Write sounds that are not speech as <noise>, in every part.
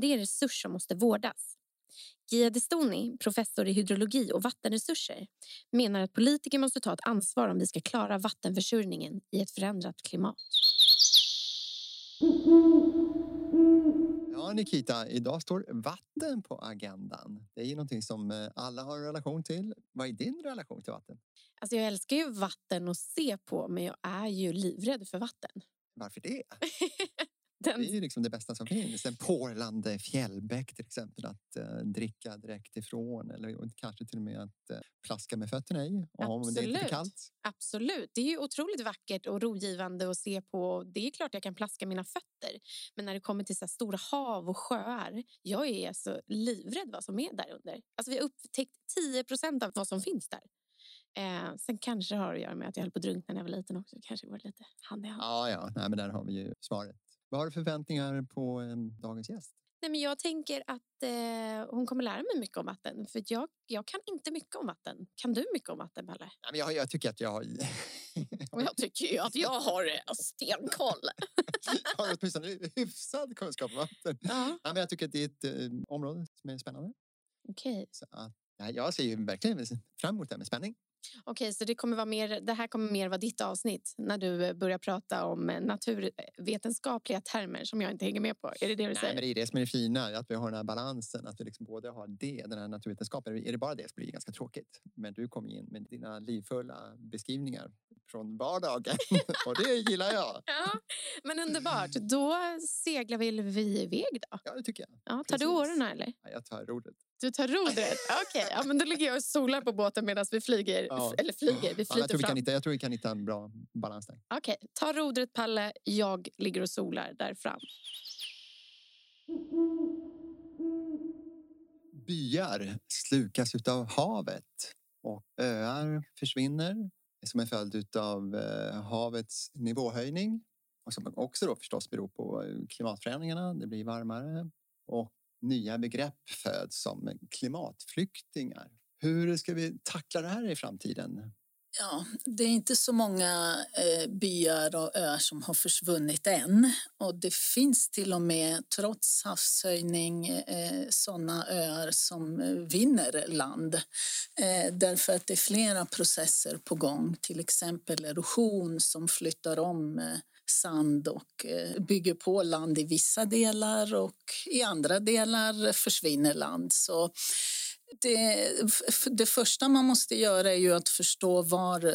men det är en resurs som måste vårdas. Gia Destoni, professor i hydrologi och vattenresurser menar att politiker måste ta ett ansvar om vi ska klara vattenförsörjningen i ett förändrat klimat. Ja, Nikita, idag står vatten på agendan. Det är ju någonting som eh, alla har en relation till. Vad är din relation till vatten? Alltså jag älskar ju vatten att se på, men jag är ju livrädd för vatten. Varför det? <laughs> Den... Det är ju liksom det bästa som finns. En porlande fjällbäck till exempel att uh, dricka direkt ifrån eller kanske till och med att uh, plaska med fötterna i om det är för kallt. Absolut. Det är ju otroligt vackert och rogivande att se på. Det är klart jag kan plaska mina fötter. Men när det kommer till så stora hav och sjöar, jag är alltså livrädd vad som är där under. Alltså vi har upptäckt 10 procent av vad som finns där. Eh, sen kanske det har att göra med att jag höll på att drunkna när jag var liten också. Kanske går lite hand i hand. Ja, ja. Nej, men där har vi ju svaret. Vad har du för förväntningar på eh, dagens gäst? Nej, men jag tänker att eh, hon kommer lära mig mycket om vatten. För jag, jag kan inte mycket om vatten. Kan du mycket om vatten, Pelle? Nej, men jag, jag tycker att jag har... <laughs> Och jag tycker ju att jag har eh, stenkoll. jag <laughs> har åtminstone hyfsad kunskap om vatten. Ja. Nej, men jag tycker att det är ett eh, område som är spännande. Okej. Okay. jag ser ju verkligen fram emot det med spänning. Okej, så det, kommer vara mer, det här kommer mer vara ditt avsnitt när du eh, börjar prata om eh, naturvetenskapliga termer som jag inte hänger med på. Är det det du Nej, säger? Men det är det som är det fina, att vi har den här balansen. Att vi liksom både har det, den här naturvetenskapen. Är det bara det så blir det ganska tråkigt. Men du kommer in med dina livfulla beskrivningar från vardagen <laughs> och det gillar jag. <laughs> Ja, men underbart. Då seglar vi iväg då. Ja, det tycker jag. Ja, tar Precis. du årorna eller? Ja, jag tar rodret. Du tar rodret? <laughs> Okej, okay. ja, men då ligger jag och solar på båten medan vi flyger. Ja. Eller flyger, vi flyter ja, jag, tror vi kan hitta, jag tror vi kan hitta en bra balans där. Okej, okay. ta rodret Palle. Jag ligger och solar där fram. Byar slukas av havet och öar försvinner som en följd av eh, havets nivåhöjning och som också då förstås beror på klimatförändringarna. Det blir varmare och nya begrepp föds som klimatflyktingar. Hur ska vi tackla det här i framtiden? Ja, det är inte så många eh, byar och öar som har försvunnit än. Och det finns till och med, trots havshöjning, eh, sådana öar som eh, vinner land. Därför att det är flera processer på gång, till exempel erosion som flyttar om sand och eh, bygger på land i vissa delar och i andra delar försvinner land. Så det, det första man måste göra är ju att förstå var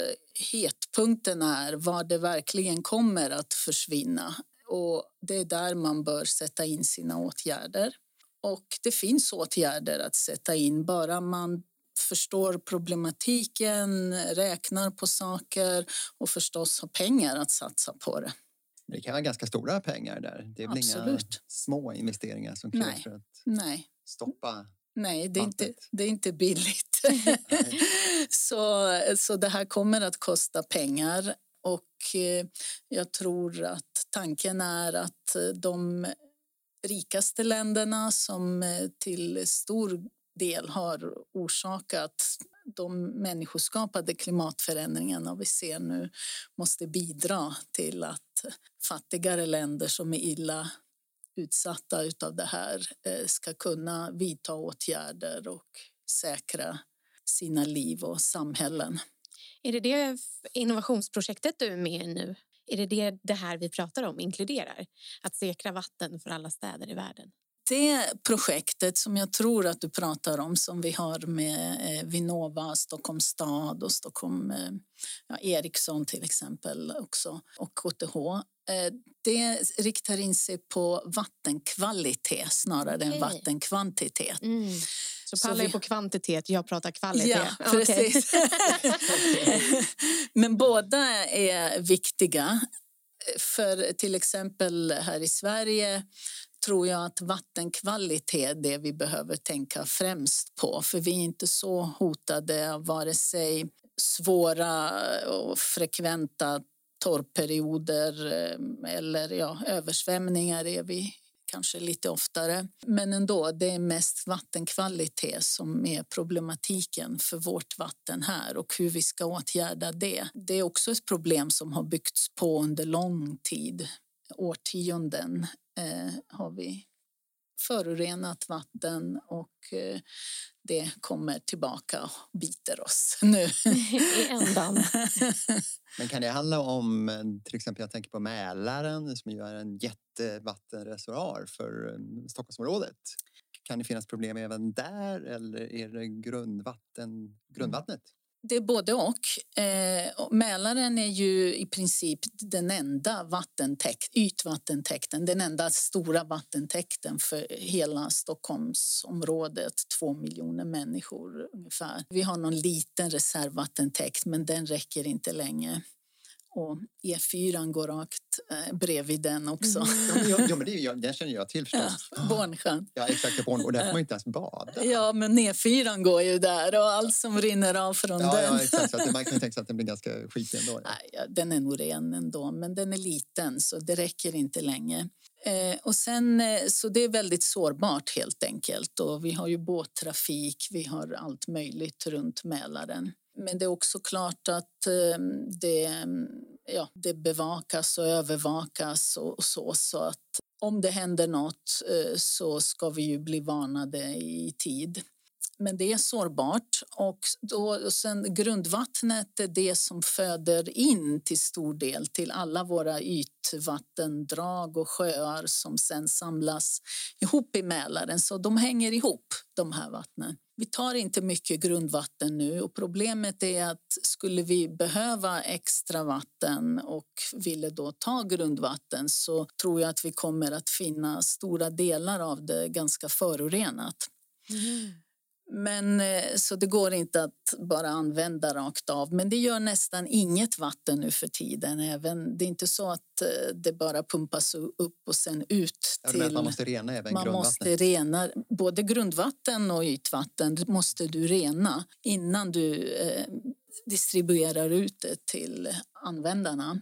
hetpunkten är, var det verkligen kommer att försvinna. Och det är där man bör sätta in sina åtgärder. Och det finns åtgärder att sätta in, bara man förstår problematiken, räknar på saker och förstås har pengar att satsa på det. Det kan vara ganska stora pengar där. Det är väl Absolut. inga små investeringar som krävs för att Nej. stoppa Nej, det är, inte, det är inte billigt. <laughs> så, så det här kommer att kosta pengar och eh, jag tror att tanken är att de rikaste länderna som eh, till stor del har orsakat de människoskapade klimatförändringarna vi ser nu måste bidra till att fattigare länder som är illa utsatta av det här eh, ska kunna vidta åtgärder och säkra sina liv och samhällen. Är det det innovationsprojektet du är med i nu? Är det det, det här vi pratar om inkluderar? Att säkra vatten för alla städer i världen? Det projektet som jag tror att du pratar om som vi har med eh, Vinnova, Stockholms stad och Stockholm, eh, ja, Ericsson till exempel också och KTH Eh, det riktar in sig på vattenkvalitet snarare okay. än vattenkvantitet. Mm. Så Palle är på kvantitet, jag pratar kvalitet. Ja, precis. <laughs> <laughs> Men båda är viktiga. För till exempel här i Sverige tror jag att vattenkvalitet är det vi behöver tänka främst på. För vi är inte så hotade av vare sig svåra och frekventa torrperioder eh, eller ja, översvämningar är vi kanske lite oftare. Men ändå, det är mest vattenkvalitet som är problematiken för vårt vatten här och hur vi ska åtgärda det. Det är också ett problem som har byggts på under lång tid. Årtionden eh, har vi förorenat vatten och eh, det kommer tillbaka och biter oss <laughs> nu. I ändan. <laughs> Men kan det handla om, till exempel jag tänker på Mälaren som ju är en jättevattenreservoar för eh, Stockholmsområdet. Kan det finnas problem även där eller är det grundvatten, grundvattnet? Det är både och. Eh, Mälaren är ju i princip den enda vattentäkt, ytvattentäkten, den enda stora vattentäkten för hela Stockholmsområdet, två miljoner människor ungefär. Vi har någon liten reservvattentäkt men den räcker inte länge och E4 går rakt eh, bredvid den också. Mm. Ja, ja, men det, den känner jag till förstås. Ja, Bornsjön. Ja, exakt. Born, och där får man inte ens bada. Ja, men E4 går ju där och allt som rinner av från ja, den. Ja, exakt. Så att man kan <laughs> tänka sig att den blir ganska skitig ändå. Ja. Nej, ja, den är nog ren ändå, men den är liten så det räcker inte länge. Eh, och sen, eh, så det är väldigt sårbart helt enkelt. Och vi har ju båttrafik, vi har allt möjligt runt Mälaren. Men det är också klart att eh, det, ja, det bevakas och övervakas och, så. Så att om det händer något eh, så ska vi ju bli varnade i tid. Men det är sårbart. Och, då, och sen grundvattnet är det som föder in till stor del till alla våra ytvattendrag och sjöar som sen samlas ihop i Mälaren. Så de hänger ihop, de här vattnen. Vi tar inte mycket grundvatten nu och problemet är att skulle vi behöva extra vatten och ville då ta grundvatten så tror jag att vi kommer att finna stora delar av det ganska förorenat. Mm. Men, eh, så det går inte att bara använda rakt av. Men det gör nästan inget vatten nu för tiden. Även, det är inte så att eh, det bara pumpas upp och sen ut. Till, ja, man måste rena även man måste rena Både grundvatten och ytvatten måste du rena innan du eh, distribuerar ut det till användarna.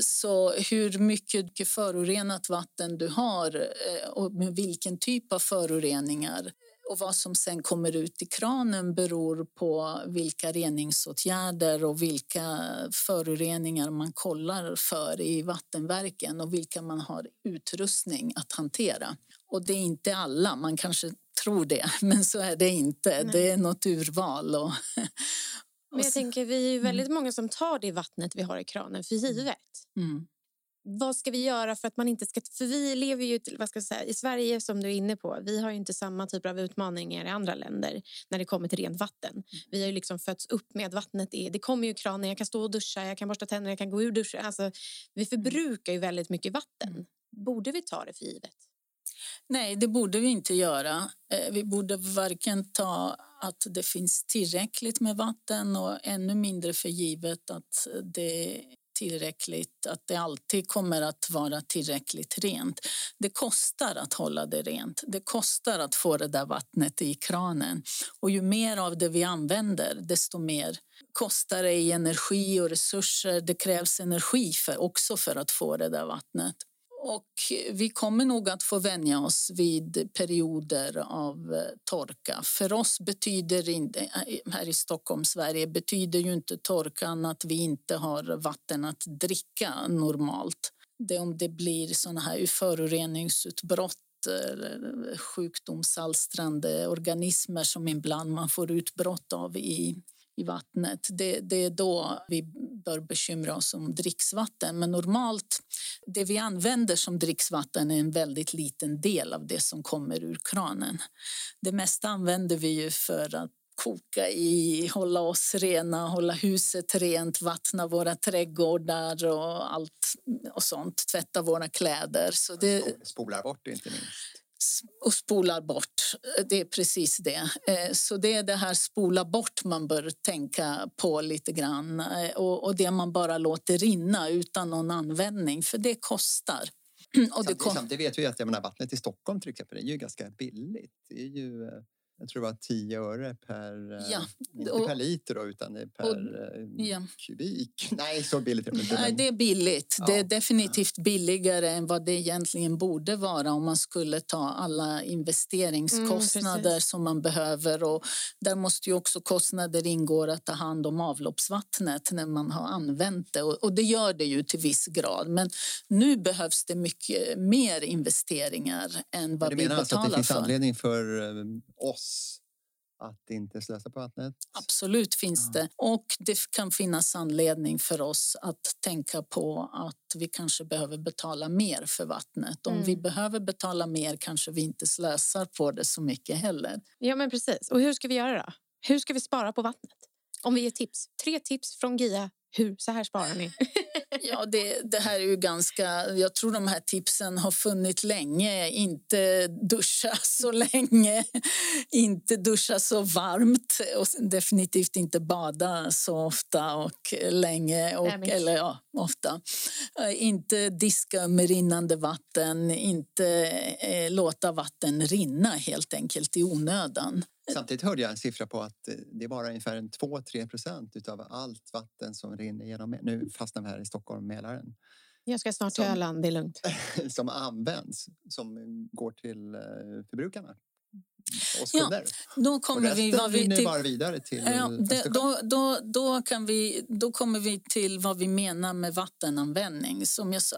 Så hur mycket förorenat vatten du har eh, och med vilken typ av föroreningar och vad som sen kommer ut i kranen beror på vilka reningsåtgärder och vilka föroreningar man kollar för i vattenverken och vilka man har utrustning att hantera. Och det är inte alla, man kanske tror det, <laughs> men så är det inte. Nej. Det är något urval. Och, men jag tänker, vi är ju väldigt mm. många som tar det vattnet vi har i kranen för givet. Mm vad ska vi göra för att man inte ska... För vi lever ju vad ska jag säga, i Sverige som du är inne på. Vi har inte samma typ av utmaningar i andra länder när det kommer till rent vatten. Mm. Vi har ju liksom fötts upp med att vattnet är, det kommer ju kranen, jag kan stå och duscha, jag kan borsta tänderna, jag kan gå ur duschen. Alltså, vi mm. förbrukar ju väldigt mycket vatten. Mm. Borde vi ta det för givet? Nej, det borde vi inte göra. Eh, vi borde varken ta att det finns tillräckligt med vatten och ännu mindre för givet att det tillräckligt, att det alltid kommer att vara tillräckligt rent. Det kostar att hålla det rent. Det kostar att få det där vattnet i kranen. Och ju mer av det vi använder, desto mer kostar det i energi och resurser. Det krävs energi för, också för att få det där vattnet. Och vi kommer nog att få vänja oss vid perioder av eh, torka. För oss betyder inte, eh, eh, här i Stockholm, Sverige, betyder ju inte torkan att vi inte har vatten att dricka normalt. Det om det blir sådana här föroreningsutbrott eller sjukdomsalstrande organismer som ibland man får utbrott av i i vattnet. Det, det, är då vi bör bekymra oss om dricksvatten. Men normalt, det vi använder som dricksvatten är en väldigt liten del av det som kommer ur kranen. Det mesta använder vi ju för att koka i, hålla oss rena, hålla huset rent, vattna våra trädgårdar och allt och sånt, tvätta våra kläder. Så det... Spolar bort inte minst och spolar bort. Det är precis det. Eh, så det är det här spola bort man bör tänka på lite grann eh, och, det man bara låter rinna utan någon användning, för det kostar. <clears throat> Och det, kom... det vet vi att jag menar, vattnet i Stockholm till exempel är ju ganska billigt. Det är ju, eh, jag tror det var 10 öre per, eh, Ja, inte och- per liter då, utan det är per eh, ja. kubik. <laughs> Nej, så billigt är det inte. Nej, det är billigt. Det är Ja. definitivt billigare än vad det egentligen borde vara om man skulle ta alla investeringskostnader Mm, som man behöver. Och där måste ju också kostnader ingå att ta hand om avloppsvattnet när man har använt det. Och, och det gör det ju till viss grad. Men nu behövs det mycket mer investeringar än vad du vi menar alltså att det betalar finns för. anledning för eh, oss att inte slösa på vattnet? Absolut finns Ja. det. Och det kan finnas anledning för oss att tänka på att vi kanske behöver betala mer för vattnet. Om Mm. vi behöver betala mer kanske vi inte slösar på det så mycket heller. Ja, men precis. Och hur ska vi göra då? Hur ska vi spara på vattnet? Om vi ger tips. Tre tips från Gia. Hur? Så här sparar ni. <laughs> Ja, det, det här är ju ganska... Jag tror de här tipsen har funnits länge. Inte duscha så länge, inte duscha så varmt och definitivt inte bada så ofta och länge. Och, Nej, men- eller ja, ofta. Inte diska med rinnande vatten, inte eh, låta vatten rinna helt enkelt i onödan. Samtidigt hörde jag en siffra på att eh, det är bara ungefär 2-3 procent av allt vatten som rinner genom... Nu fastnar vi här i Stockholm, Mälaren. Jag ska snart till Öland, det är lugnt. <laughs> som används, som går till eh, förbrukarna. Oss Ja, kunder. Då Och kommer vi, resten vi till, bara vidare till Ja, det, då, då, då, kan vi, då kommer vi till vad vi menar med vattenanvändning. Som jag sa,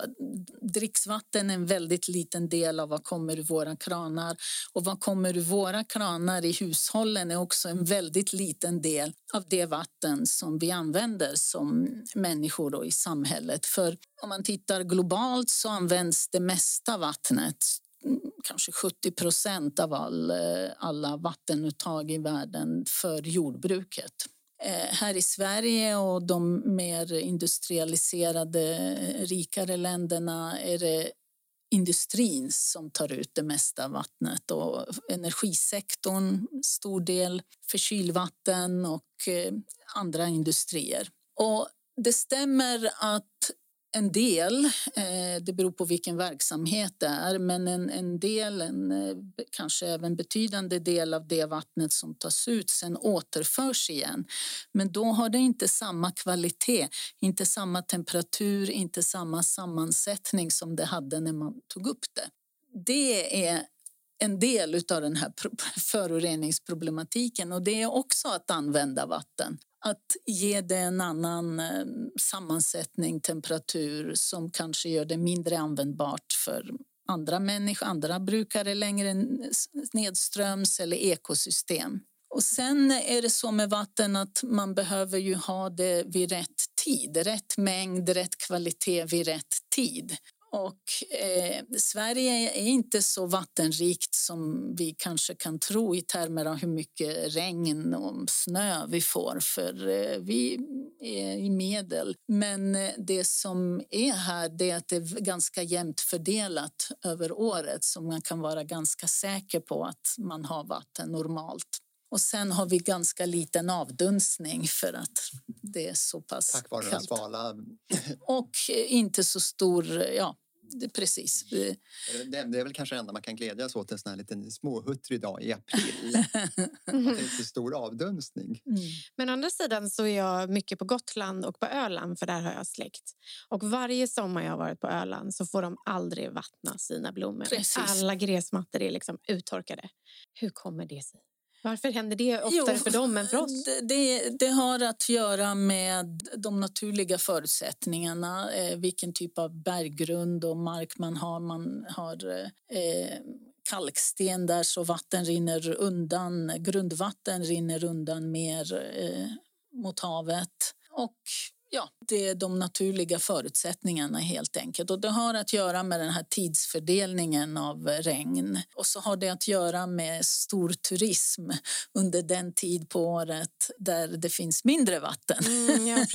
dricksvatten är en väldigt liten del av vad kommer ur våra kranar. Och vad kommer ur våra kranar i hushållen är också en väldigt liten del av det vatten som vi använder som människor då i samhället. För om man tittar globalt så används det mesta vattnet kanske 70 procent av all, eh, alla vattenuttag i världen för jordbruket. Eh, här i Sverige och de mer industrialiserade, eh, rikare länderna är det industrin som tar ut det mesta av vattnet och energisektorn stor del för kylvatten och andra industrier. Och det stämmer att en del, eh, det beror på vilken verksamhet det är, men en, en del, en, eh, kanske även betydande del av det vattnet som tas ut sen återförs igen. Men då har det inte samma kvalitet, inte samma temperatur, inte samma sammansättning som det hade när man tog upp det. Det är en del av den här <laughs> föroreningsproblematiken och det är också att använda vatten. Att ge det en annan eh, sammansättning, temperatur som kanske gör det mindre användbart för andra människor, andra brukare längre nedströms eller ekosystem. Och sen är det så med vatten att man behöver ju ha det vid rätt tid, rätt mängd, rätt kvalitet vid rätt tid. Och eh, Sverige är inte så vattenrikt som vi kanske kan tro i termer av hur mycket regn och snö vi får, för eh, vi är i medel. Men eh, det som är här det är att det är ganska jämnt fördelat över året så man kan vara ganska säker på att man har vatten normalt. Och sen har vi ganska liten avdunstning för att det är så pass Tack vare den kallt. svala... Och eh, inte så stor, ja, det, precis. Det det är väl kanske det enda man kan glädjas åt en sån här liten småhuttrig dag i april. Det är så stor avdunstning. Mm. Men å andra sidan så är jag mycket på Gotland och på Öland för där har jag släkt. Och varje sommar jag har varit på Öland så får de aldrig vattna sina blommor. Precis. Alla gräsmattor är liksom uttorkade. Hur kommer det sig? Varför händer det oftare Jo, för dem än för oss? Det, det, har att göra med de naturliga förutsättningarna. Eh, vilken typ av berggrund och mark man har. Man har eh, kalksten där så vatten rinner undan. Grundvatten rinner undan mer eh, mot havet. Och ja, det är de naturliga förutsättningarna helt enkelt. Och det har att göra med den här tidsfördelningen av regn. Och så har det att göra med stor turism under den tid på året där det finns mindre vatten. Mm, ja.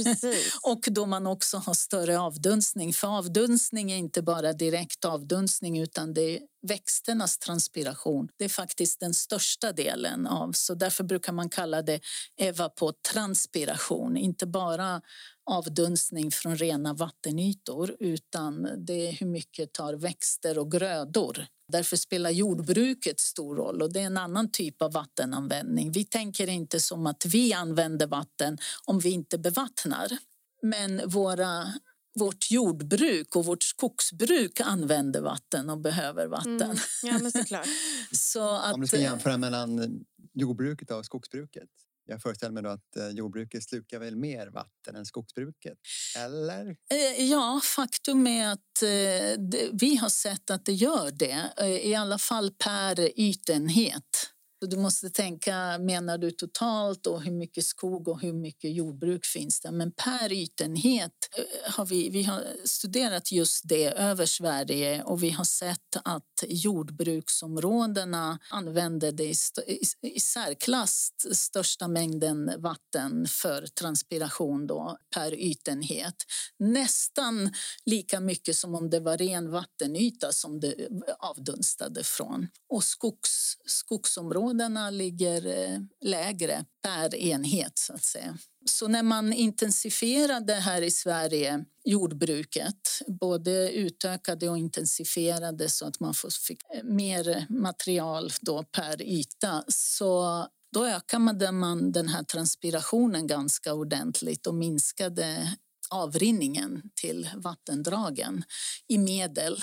<laughs> Och då man också har större avdunstning. För avdunstning är inte bara direkt avdunstning utan det växternas transpiration. Det är faktiskt den största delen av, så därför brukar man kalla det evapotranspiration. Inte bara avdunstning från rena vattenytor utan det är hur mycket tar växter och grödor. Därför spelar jordbruket stor roll och det är en annan typ av vattenanvändning. Vi tänker inte som att vi använder vatten om vi inte bevattnar. Men våra vårt jordbruk och vårt skogsbruk använder vatten och behöver vatten. Mm. Ja, men såklart. <laughs> Så att, Om du ska jämföra mellan jordbruket och skogsbruket? Jag föreställer mig då att eh, jordbruket slukar väl mer vatten än skogsbruket? Eller? Eh, ja, faktum är att eh, vi har sett att det gör det, i alla fall per ytenhet. Du måste tänka, menar du totalt och hur mycket skog och hur mycket jordbruk finns det? Men per ytenhet eh, har vi, vi har studerat just det över Sverige och vi har sett att jordbruksområdena använder det i, i, i särklass största mängden vatten för transpiration då, per ytenhet. Nästan lika mycket som om det var ren vattenyta som det avdunstade från. Och skogs, skogsområden områdena ligger eh, lägre per enhet så att säga. Så när man intensifierade här i Sverige jordbruket, både utökade och intensifierade så att man fick eh, mer material då per yta, så då ökade man den här transpirationen ganska ordentligt och minskade avrinningen till vattendragen i medel.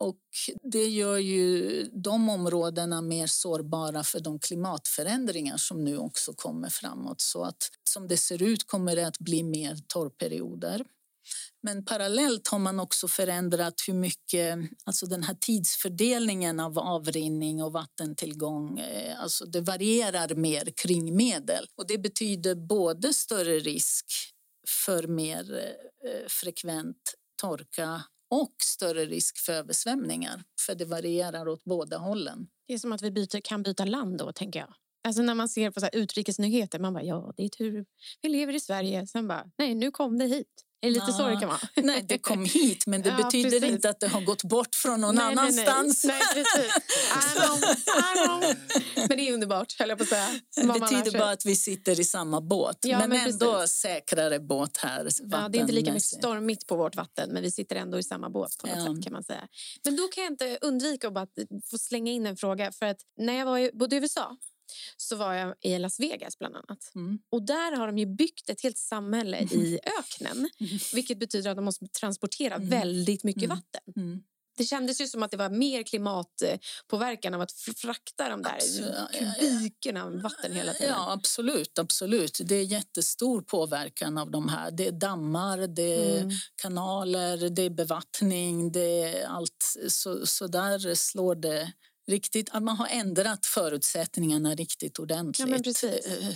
Och det gör ju de områdena mer sårbara för de klimatförändringar som nu också kommer framåt. Så att som det ser ut kommer det att bli mer torrperioder. Men parallellt har man också förändrat hur mycket, alltså den här tidsfördelningen av avrinning och vattentillgång, eh, alltså det varierar mer kring medel. Och det betyder både större risk för mer eh, frekvent torka och större risk för översvämningar, för det varierar åt båda hållen. Det är som att vi byter, kan byta land då, tänker jag. Alltså när man ser på så utrikesnyheter, man bara ja, det är tur. Vi lever i Sverige. Sen bara, nej, nu kom det hit. Är det lite ja, så det kan vara? <laughs> Nej, det kom hit, men det <laughs> ja, betyder precis. inte att det har gått bort från någon nej, annanstans. Nej, nej. nej. I know, I know. Men det är underbart, höll jag på att säga. Det betyder bara att vi sitter i samma båt, ja, men, men ändå precis. säkrare båt här. Ja, det är inte lika mycket stormigt på vårt vatten, men vi sitter ändå i samma båt på något sätt kan man säga. Men då kan jag inte undvika att bara få slänga in en fråga, för att när jag var i, bodde i USA så var jag i Las Vegas bland annat. Mm. Och där har de ju byggt ett helt samhälle i öknen. <laughs> Vilket betyder att de måste transportera mm. väldigt mycket mm. vatten. Mm. Det kändes ju som att det var mer klimatpåverkan av att frakta de där kubikerna av vatten hela tiden. Ja, absolut, absolut. Det är jättestor påverkan av de här. Det är dammar, det är mm. kanaler, det är bevattning, det är allt. Så, så där slår det riktigt, att man har ändrat förutsättningarna riktigt ordentligt. Ja, precis. Eh,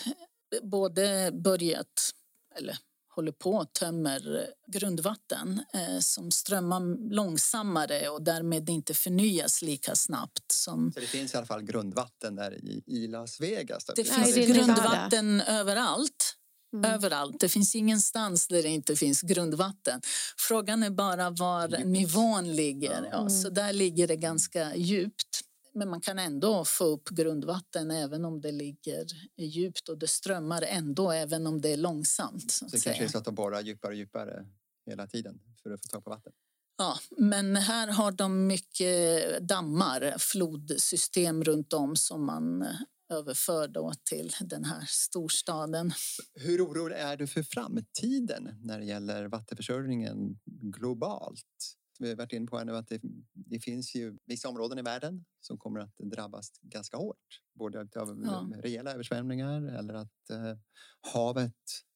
både börjat, eller håller på att tömmer grundvatten eh, som strömmar långsammare och därmed inte förnyas lika snabbt. Som... Så det finns i alla fall grundvatten där i, i Las Vegas? Det finns Nej, grundvatten överallt. Mm. Överallt. Det finns ingenstans där det inte finns grundvatten. Frågan är bara var nivån ligger. Ja, så där ligger det ganska djupt. Men man kan ändå få upp grundvatten även om det ligger djupt och det strömmar ändå även om det är långsamt. Så, så det kanske är så att de borrar djupare och djupare hela tiden för att få tag på vatten? Ja, men här har de mycket dammar, flodsystem runt om som man överför då till den här storstaden. Hur orolig är du för framtiden när det gäller vattenförsörjningen globalt? Vi har varit inne på här nu att det, det, finns ju vissa områden i världen som kommer att drabbas ganska hårt. Både av ja. rejäla översvämningar eller att eh, havet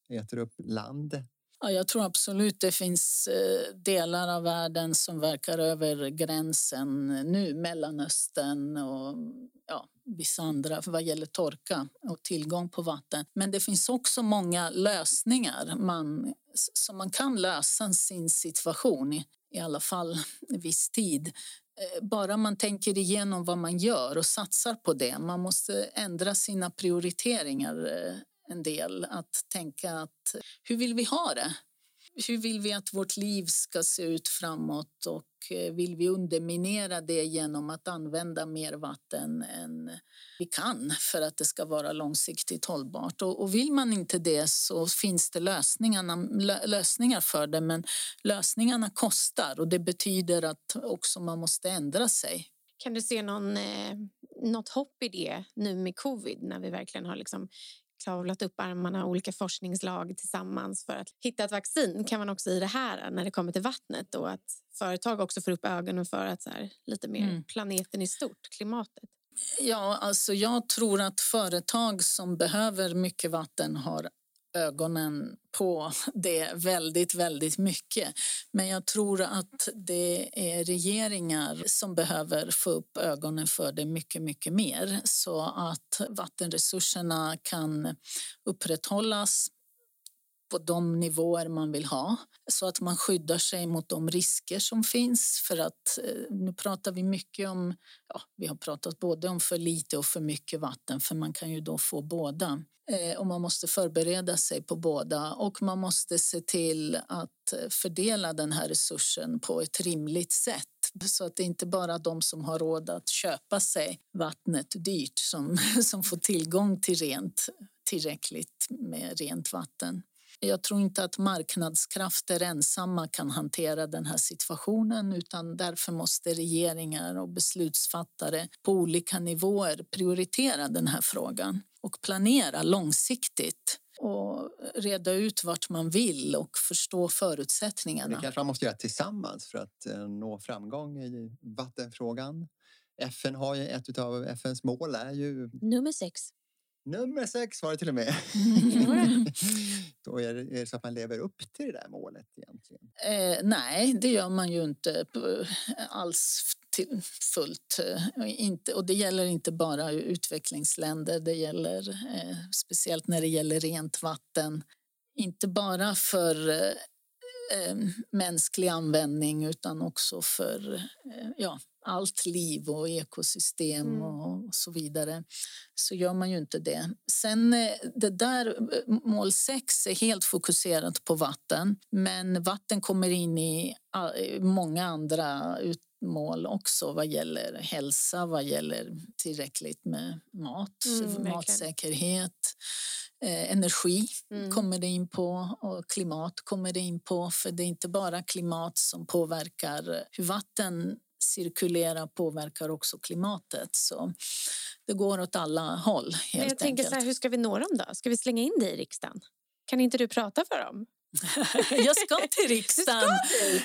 äter upp land. Ja, jag tror absolut det finns eh, delar av världen som verkar över gränsen nu, Mellanöstern och ja, vissa andra vad gäller torka och tillgång på vatten. Men det finns också många lösningar man, som man kan lösa sin situation i alla fall viss tid. Eh, bara man tänker igenom vad man gör och satsar på det. Man måste ändra sina prioriteringar eh, en del. Att tänka att hur vill vi ha det? Hur vill vi att vårt liv ska se ut framåt och eh, vill vi underminera det genom att använda mer vatten än vi kan för att det ska vara långsiktigt hållbart. Och, vill man inte det så finns det lösningarna, lösningar för det men lösningarna kostar och det betyder att också man måste ändra sig. Kan du se någon, eh, något hopp i det nu med covid när vi verkligen har liksom kravlat upp armarna olika forskningslag tillsammans för att hitta ett vaccin kan man också i det här när det kommer till vattnet och att företag också får upp ögonen för att så här, lite mer mm. planeten i stort, klimatet. Ja, alltså jag tror att företag som behöver mycket vatten har ögonen på det väldigt, väldigt mycket. Men jag tror att det är regeringar som behöver få upp ögonen för det mycket, mycket mer så att vattenresurserna kan upprätthållas på de nivåer man vill ha så att man skyddar sig mot de risker som finns. För att eh, nu pratar vi mycket om, ja, vi har pratat både om för lite och för mycket vatten för man kan ju då få båda. Eh, och man måste förbereda sig på båda och man måste se till att eh, fördela den här resursen på ett rimligt sätt så att det inte bara de som har råd att köpa sig vattnet dyrt som, <laughs> som får tillgång till rent tillräckligt med rent vatten. Jag tror inte att marknadskrafter ensamma kan hantera den här situationen utan därför måste regeringar och beslutsfattare på olika nivåer prioritera den här frågan och planera långsiktigt och reda ut vart man vill och förstå förutsättningarna. Det kanske man måste göra tillsammans för att eh, nå framgång i vattenfrågan. FN har ju ett av FNs mål är ju... Nummer sex. Nummer sex var det till och med. <laughs> Då är det, är det så att man lever upp till det där målet egentligen? Eh, nej, det gör man ju inte alls till fullt. Eh, inte, och det gäller inte bara utvecklingsländer, det gäller eh, speciellt när det gäller rent vatten. Inte bara för eh, eh mänsklig användning utan också för eh, ja, allt liv och ekosystem mm. och så vidare så gör man ju inte det. Sen eh, det där eh, mål 6 är helt fokuserat på vatten men vatten kommer in i många andra mål också vad gäller hälsa, vad gäller tillräckligt med mat, mm, matsäkerhet, eh, energi mm. kommer det in på och klimat kommer det in på för det är inte bara klimat som påverkar hur vatten cirkulera påverkar också klimatet. Så det går åt alla håll. Helt Men jag tänker så här, hur ska vi nå dem då? Ska vi slänga in dig i riksdagen? Kan inte du prata för dem? <laughs> jag ska till riksdagen,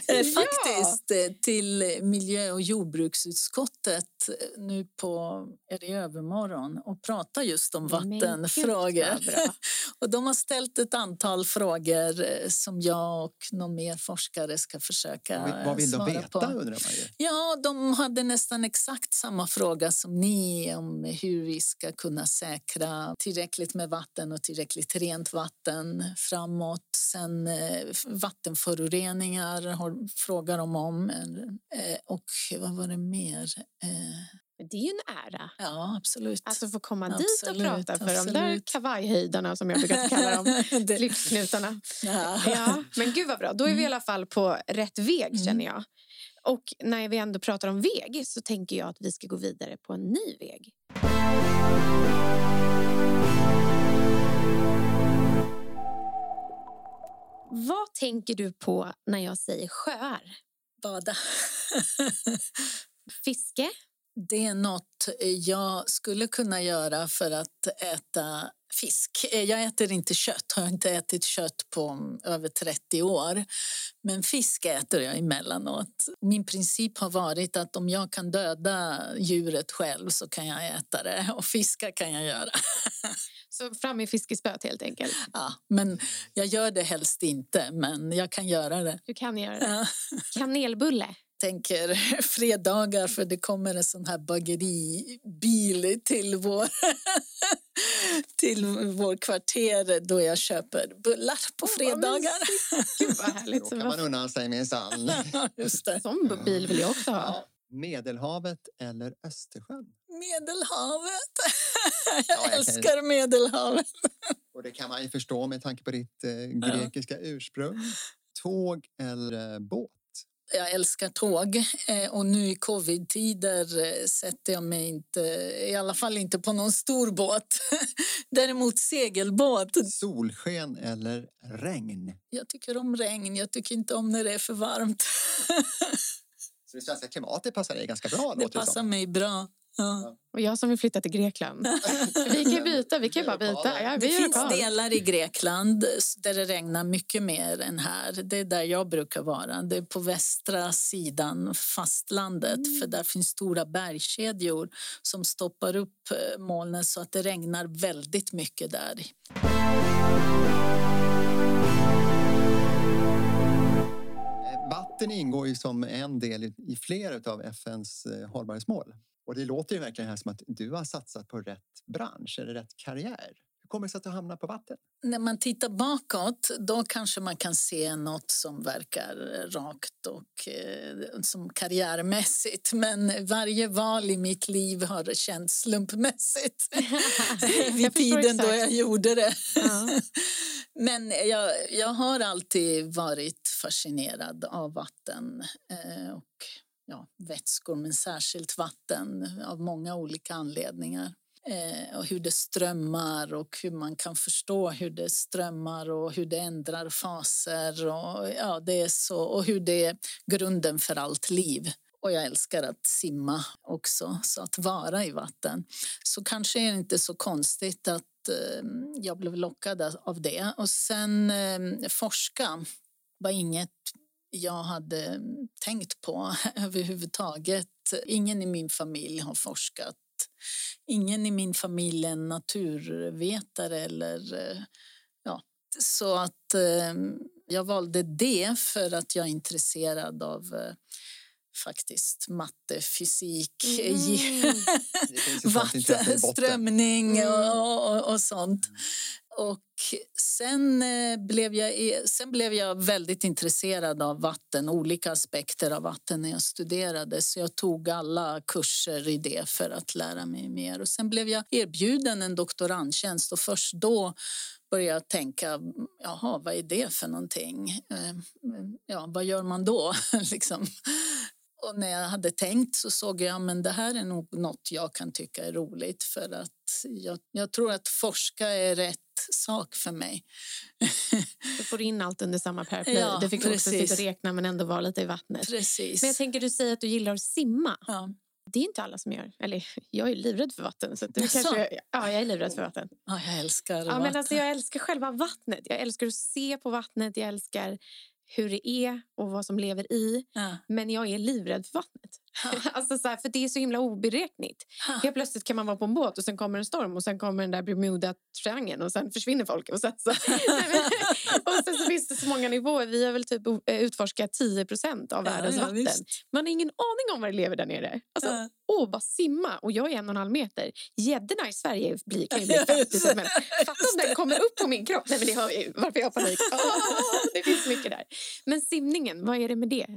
ska eh, faktiskt ja. Eh, till miljö och jordbruksutskottet eh, nu på är det övermorgon och prata just om vattenfrågor. <laughs> och de har ställt ett antal frågor som jag och någon mer forskare ska försöka svara på. Vad vill de veta på. undrar man ju. Ja, de hade nästan exakt samma fråga som ni om hur vi ska kunna säkra tillräckligt med vatten och tillräckligt rent vatten framåt. Sen Eh, vattenföroreningar har, frågar de om. Eh, och vad var det mer? Eh, det är ju en ära. Ja, absolut. Alltså få komma absolut, dit och prata för absolut. de där kavajhöjdarna som jag brukar kalla dem, <laughs> livsknutarna. Ja. ja. men gud vad bra, då är vi i mm. alla fall på rätt väg mm. känner jag. Och när vi ändå pratar om väg så tänker jag att vi ska gå vidare på en ny väg. Tänker du på när jag säger sjöar? Bada. <laughs> Fiske? Det är något jag skulle kunna göra för att äta fisk. Jag äter inte kött, har inte ätit kött på över 30 år. Men fisk äter jag emellanåt. Min princip har varit att om jag kan döda djuret själv så kan jag äta det och fiska kan jag göra. <laughs> Så fram med fiskespöet helt enkelt? Ja, men jag gör det helst inte, men jag kan göra det. Du kan göra det. Ja. Kanelbulle? tänker fredagar för det kommer en sån här bageribil till vår, <laughs> till vår kvarter då jag köper bullar på fredagar. Gud vad härligt. Då kan man unna sig minsann. <laughs> Just det. Sån bil vill jag också ha. Medelhavet eller Östersjön? Medelhavet. <laughs> Jag ja, älskar kan... Medelhavet. <laughs> Och det kan man ju förstå med tanke på ditt eh, grekiska ja. ursprung. tåg eller båt? Jag älskar tåg eh, och nu i covid-tider eh, sätter jag mig inte, i alla fall inte på någon stor båt. <laughs> Däremot segelbåt. Solsken eller regn? Jag tycker om regn, jag tycker inte om när det är för varmt. Så det svenska klimatet passar dig ganska bra? Det passar mig bra. Ja. Och jag som vill flytta till Grekland. <laughs> vi kan byta, vi kan bara byta. Ja, det finns delar i Grekland där det regnar mycket mer än här. Det är där jag brukar vara. Det är på västra sidan fastlandet mm. för där finns stora bergskedjor som stoppar upp eh, molnen så att det regnar väldigt mycket där. Vatten ingår ju som en del i flera av FNs eh, hållbarhetsmål. Och det låter ju verkligen här som att du har satsat på rätt bransch eller rätt karriär. Hur kommer det sig att du hamnar på vatten? När man tittar bakåt då kanske man kan se något som verkar rakt och eh, som karriärmässigt. Men varje val i mitt liv har känts slumpmässigt <laughs> vid tiden då jag gjorde det. Ja. <laughs> Men jag, jag har alltid varit fascinerad av vatten. Eh, och ja, vätskor men särskilt vatten av många olika anledningar. Eh, och hur det strömmar och hur man kan förstå hur det strömmar och hur det ändrar faser och, ja, det är så, och hur det är grunden för allt liv. Och jag älskar att simma också, så att vara i vatten. Så kanske är det inte så konstigt att eh, jag blev lockad av det. Och sen eh, forska var inget jag hade tänkt på <laughs> överhuvudtaget. Ingen i min familj har forskat. Ingen i min familj är naturvetare eller ja, så att eh, jag valde det för att jag är intresserad av eh, faktiskt matte, fysik, mm. <laughs> vatten, strömning mm. och, och, och, sånt. Och sen, eh, blev jag, sen blev jag väldigt intresserad av vatten, olika aspekter av vatten när jag studerade. Så jag tog alla kurser i det för att lära mig mer. Och sen blev jag erbjuden en doktorandtjänst och först då började jag tänka, jaha, vad är det för någonting? Eh, ja, vad gör man då? <laughs> liksom. Och när jag hade tänkt så såg jag men det här är nog något jag kan tycka är roligt för att jag, jag tror att forska är rätt sak för mig. <laughs> Du får in allt under samma paraply. Ja, du fick precis. också sitta och räkna men ändå vara lite i vattnet. Precis. Men jag tänker du säger att du gillar att simma. Ja. Det är inte alla som gör. Eller <laughs> jag är livrädd för vatten. Så du kanske, ja, jag är livrädd för vatten. Ja, jag älskar ja, vatten. Men alltså, jag älskar själva vattnet. Jag älskar att se på vattnet. Jag älskar hur det är och vad som lever i. Ja. Men jag är livrädd för vattnet. <laughs> alltså så här, för det är så himla oberäkneligt. Helt plötsligt kan man vara på en båt och sen kommer en storm och sen kommer den där Bermuda-triangeln och sen försvinner folk. Och sen, så, <laughs> och sen så finns det så många nivåer. Vi har väl typ eh, utforskat 10% av världens ja, ja, vatten. Visst. Man har ingen aning om vad det lever där nere. Alltså, ja. Åh, bara simma! Och jag är en och en halv meter. Gäddorna i Sverige blir, kan ju bli 50 cm. Fatta om den kommer upp på min kropp. Nej, men det hör varför jag har panik. Oh, det finns mycket där. Men simningen, vad är det med det?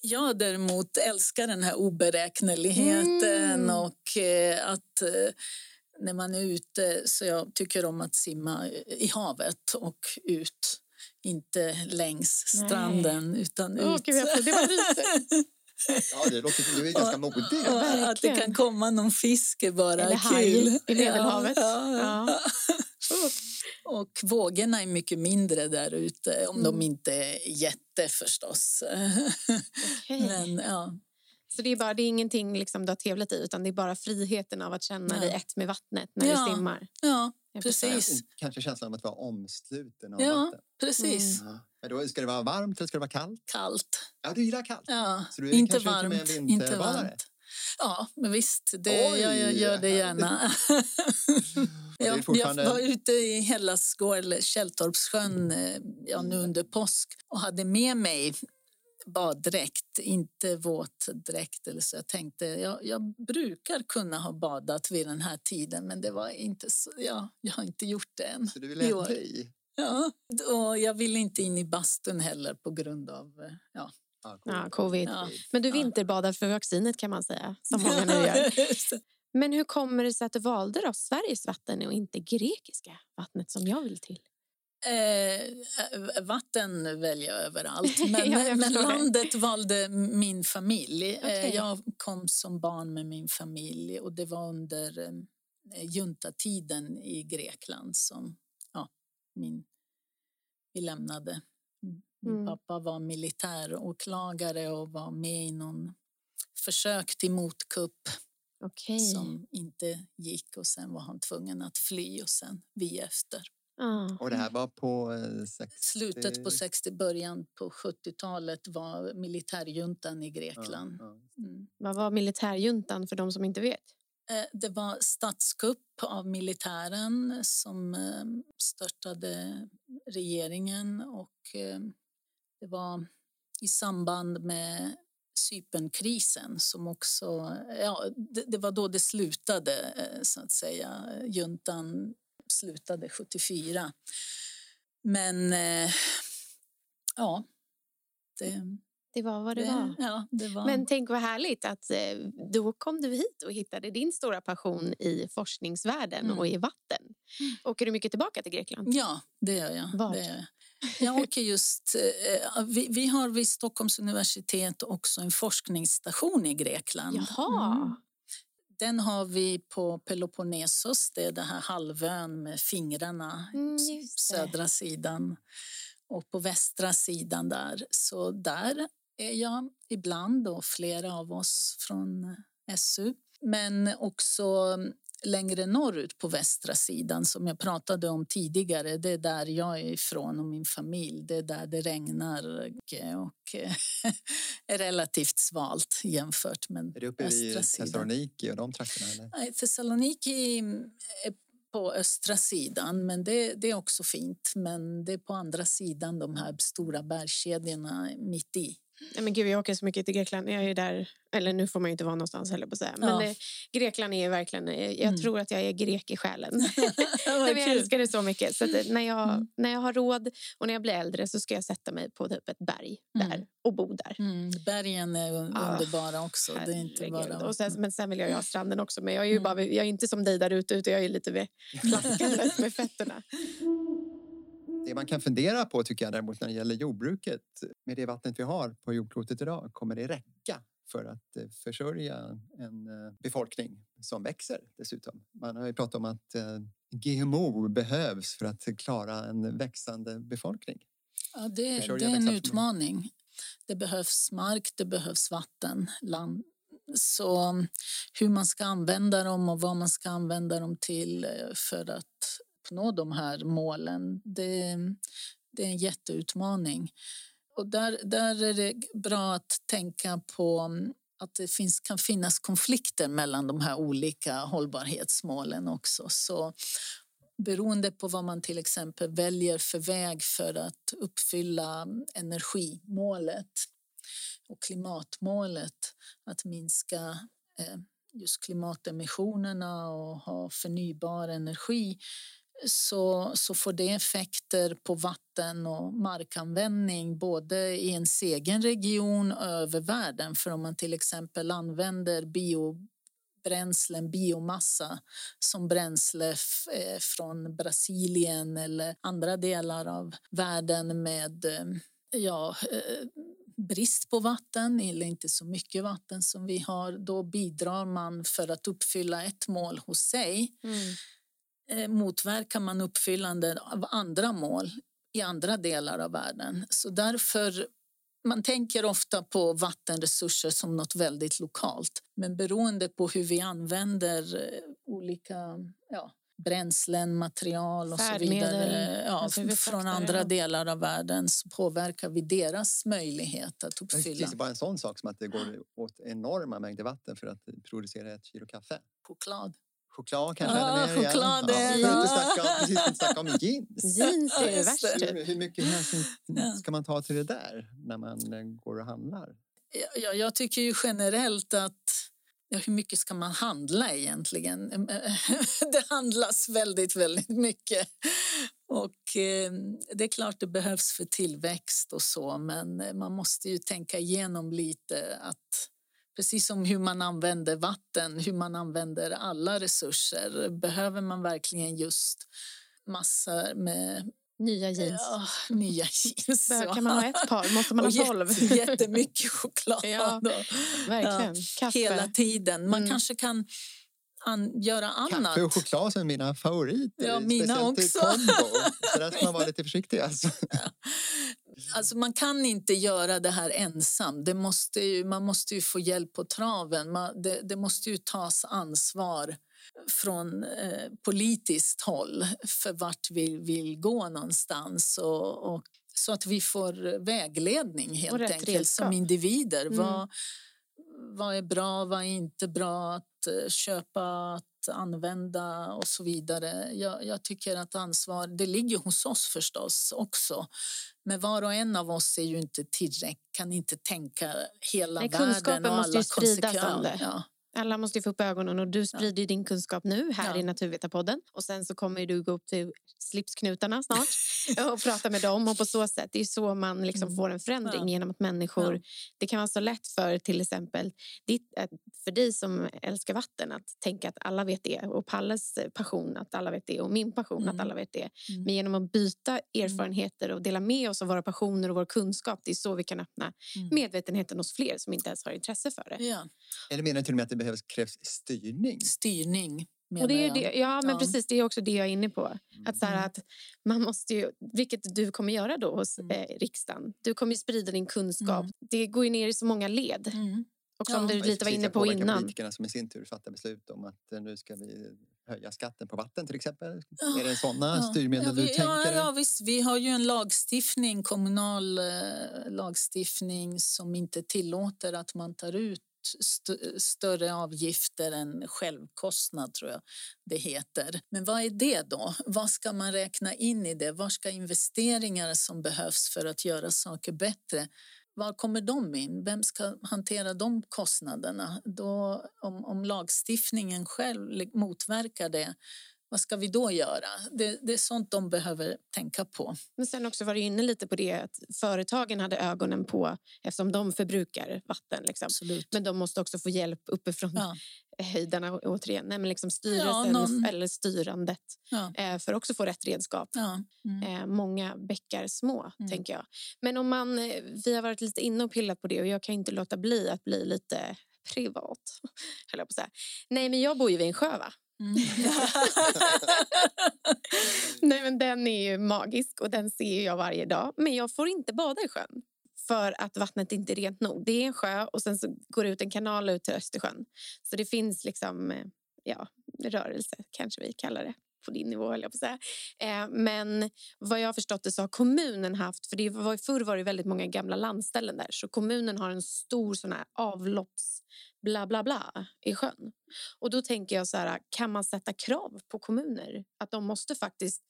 Jag däremot älskar den här oberäkneligheten mm. och eh, att eh, när man är ute så jag tycker om att simma i havet och ut. Inte längs stranden Nej. utan ut. Gud, det var Ja, det låter du är ganska modig. Att det kan komma någon fisk är bara Eller kul. Eller i Medelhavet. Ja, ja, ja. <laughs> Och vågorna är mycket mindre där ute, om mm. de inte är jätte förstås. <laughs> Okay. Men, ja. Så det är, bara, det är ingenting liksom du har tävlat i utan det är bara friheten av att känna ja. dig ett med vattnet när ja. du simmar? Ja, precis. Kanske känslan av att vara omsluten av ja, vatten? Precis. Mm. Men då ska det vara varmt eller ska det vara kallt? Kallt. Ja, du gillar kallt? Ja, Så du är inte varmt. Inte varmt. Ja, men visst, det, Oj, jag, jag gör det gärna. <laughs> jag, jag var ute i Hellasgård, eller Källtorpssjön, eh, ja, nu under påsk och hade med mig baddräkt, inte våtdräkt. Eller så. Jag tänkte, jag, jag, brukar kunna ha badat vid den här tiden men det var inte så, ja, jag har inte gjort det än. Så du vill ändra i? Ja, och jag vill inte in i bastun heller på grund av eh, ja, Ja, covid. Ja. Men du vinterbadar för vaccinet kan man säga, som många nu gör. <laughs> Men hur kommer det sig att du valde då Sveriges vatten och inte grekiska vattnet som jag vill till? Eh, vatten väljer jag överallt, <laughs> men, Ja, jag men det. landet valde min familj. Eh, Okej. Jag kom som barn med min familj och det var under eh, juntatiden i Grekland som ja, min, vi lämnade. Min Mm. pappa var militäråklagare och var med i någon försök till motkupp Okej. som inte gick och sen var han tvungen att fly och sen vi efter. Och det här var på eh, 60... Slutet på 60, början på 70-talet var militärjuntan i Grekland. Mm. Vad var militärjuntan för de som inte vet? Eh, Det var statskupp av militären som eh, störtade regeringen och eh, det var i samband med Cypernkrisen som också... Ja, det, det var då det slutade, eh, så att säga. Juntan slutade 74. Men eh, ja, det, Det var vad det, det, var. ja, det var... Men tänk vad härligt att eh, då kom du hit och hittade din stora passion i forskningsvärlden Mm. och i vatten. Åker du mycket tillbaka till Grekland? Ja, det gör jag. Det gör jag. jag åker just... Eh, vi, vi har vid Stockholms universitet också en forskningsstation i Grekland. Jaha. Mm. Den har vi på Peloponnesos, det är den här halvön med fingrarna, Mm, södra sidan. Och på västra sidan där. Så där är jag ibland och flera av oss från SU. Men också längre norrut på västra sidan som jag pratade om tidigare. Det är där jag är ifrån och min familj. Det är där det regnar och är <laughs> relativt svalt jämfört med Är det uppe i. Thessaloniki och de trakterna? Eller? Nej, Thessaloniki är på östra sidan, men det, det är också fint. Men det är på andra sidan de här stora bergskedjorna mitt i. Nej, men gud, jag åker så mycket till Grekland. Jag är där, eller nu får man ju inte vara någonstans heller på säga. Men Ja. eh, Grekland är verkligen, eh, jag Mm. tror att jag är grek i själen. <laughs> Nej, jag <laughs> älskar det så mycket. Så eh, när, jag, Mm. när jag har råd och när jag blir äldre så ska jag sätta mig på typ ett berg Mm. där och bo där. Mm, bergen är Ah, underbara också. Det är inte bara... och sen, men sen vill jag ju ha stranden också. Men jag är ju Mm. bara, jag är inte som dig där ute utan jag är lite plaskandes <laughs> med fötterna. Det man kan fundera på tycker jag däremot när det gäller jordbruket med det vattnet vi har på jordklotet idag, kommer det räcka för att eh, försörja en eh, befolkning som växer dessutom? Man har ju pratat om att eh, GMO behövs för att klara en växande befolkning. Ja, det, det är en utmaning. Det behövs mark, det behövs vatten, land. Så um, hur man ska använda dem och vad man ska använda dem till för att uppnå de här målen, det, det är en jätteutmaning. Och där, där är det bra att tänka på mm, att det finns, kan finnas konflikter mellan de här olika hållbarhetsmålen också. Så beroende på vad man till exempel väljer för väg för att uppfylla mm, energimålet och klimatmålet, att minska eh, just klimatemissionerna och ha förnybar energi så, så får det effekter på vatten och markanvändning både i ens egen region och över världen. För om man till exempel använder biobränslen, biomassa som bränsle eh, från Brasilien eller andra delar av världen med eh, ja, eh, brist på vatten eller inte så mycket vatten som vi har, då bidrar man för att uppfylla ett mål hos sig Mm eh, motverkar man uppfyllande av andra mål i andra delar av världen. Så därför man tänker ofta på vattenresurser som något väldigt lokalt. Men beroende på hur vi använder eh, olika ja, bränslen, material och så Färdmedel, vidare ja, alltså vi från andra delar av världen så påverkar vi deras möjlighet att uppfylla Precis, bara en sån sak som att det går åt enorma mängder vatten för att producera ett kilo kaffe. choklad. Choklad kanske Ah, igen. choklad ja, vi har inte snackat precis inte snackat om jeans. <laughs> Jeans är det. typ. Hur, hur mycket hänsyn ska man ta till det där när man eh, går och handlar? Ja, jag, jag tycker ju generellt att ja, hur mycket ska man handla egentligen? <laughs> Det handlas väldigt, väldigt mycket. Och eh, det är klart det behövs för tillväxt och så, men eh, man måste ju tänka igenom lite att precis som hur man använder vatten, hur man använder alla resurser, behöver man verkligen just massor med Nya jeans. Ja, nya jeans. Bör, kan man ha ett par? Måste man och ha tolv? Jätte, <laughs> jättemycket choklad. Ja, Verkligen. Kaffe. hela tiden. Man Mm. kanske kan an, göra annat. Kaffe och choklad är mina favoriter. Ja, mina också. Kombo. Så där ska man vara <laughs> lite försiktig. Alltså. Alltså man kan inte göra det här ensam. Det måste ju, man måste ju få hjälp på traven. Man, det, det måste ju tas ansvar från eh, politiskt håll för vart vi vill gå någonstans. Och, och, så att vi får vägledning helt enkelt redskap. som individer. Mm. Vad, vad är bra, vad är inte bra att eh, köpa, att använda och så vidare. Jag, jag tycker att ansvar, det ligger hos oss förstås också. Men var och en av oss är ju inte tillräckligt, kan inte tänka hela Nej, världen kunskapen och måste ju alla spridas om konsekvenser. det. Ja. Alla måste ju få upp ögonen och du sprider ju din kunskap nu här Ja. i Naturvetarpodden. Och sen så kommer du gå upp till slipsknutarna snart <laughs> och prata med dem. Och på så sätt, det är så man liksom Mm. får en förändring Ja. genom att människor... Ja. Det kan vara så lätt för till exempel ditt, eh, för dig som älskar vatten att tänka att alla vet det. Och Palles eh, passion att alla vet det och min passion att Mm. alla vet det. Mm. Men genom att byta erfarenheter och dela med oss av våra passioner och vår kunskap, det är så vi kan öppna Mm. medvetenheten hos fler som inte ens har intresse för det. Ja. Eller menar du till och med att det behövs, krävs styrning? Styrning, Och det är det, ja, men Ja. precis. Det är också det jag är inne på. Att så här, Mm. att man måste ju, vilket du kommer göra då hos Mm. eh, riksdagen. Du kommer ju sprida din kunskap. Mm. Det går ju ner i så många led. Mm. Och som Ja. du lite var inne på innan. politikerna som i sin tur fattar beslut om att eh, nu ska vi höja skatten på vatten till exempel. Ja. Är det sådana Ja. styrmedel ja, du vi, tänker? Ja, ja, visst. Vi har ju en lagstiftning, kommunal eh, lagstiftning som inte tillåter att man tar ut st- större avgifter än självkostnad, tror jag det heter. Men vad är det då? Vad ska man räkna in i det? Var ska investeringar som behövs för att göra saker bättre var kommer de in? Vem ska hantera de kostnaderna? Då, om, om lagstiftningen själv motverkar det, vad ska vi då göra? Det, det är sånt de behöver tänka på. Men sen också var du inne lite på det att företagen hade ögonen på eftersom de förbrukar vatten. Liksom. Absolut. Men de måste också få hjälp uppifrån Ja, <laughs> höjderna återigen. Nej, men liksom styrelsen Ja, någon- eller styrandet ja, eh, för att också få rätt redskap. ja. Mm. Eh, många bäckar små, Mm. tänker jag. Men om man, eh, vi har varit lite inne och pillat på det och jag kan inte låta bli att bli lite privat. <laughs> höll jag på att säga. Nej, men jag bor ju vid en sjö, va? Mm. <laughs> Nej, men den är ju magisk och den ser jag varje dag. Men jag får inte bada i sjön för att vattnet inte är rent nog. Det är en sjö och sen så går det ut en kanal ut till Östersjön. Så det finns liksom, eh, ja, rörelse kanske vi kallar det på din nivå, höll jag på att säga. Eh, men vad jag har förstått det så har kommunen haft, för det var, förr var det väldigt många gamla landställen där, så kommunen har en stor sån här avlopps bla bla bla i sjön. Och då tänker jag så här, kan man sätta krav på kommuner att de måste faktiskt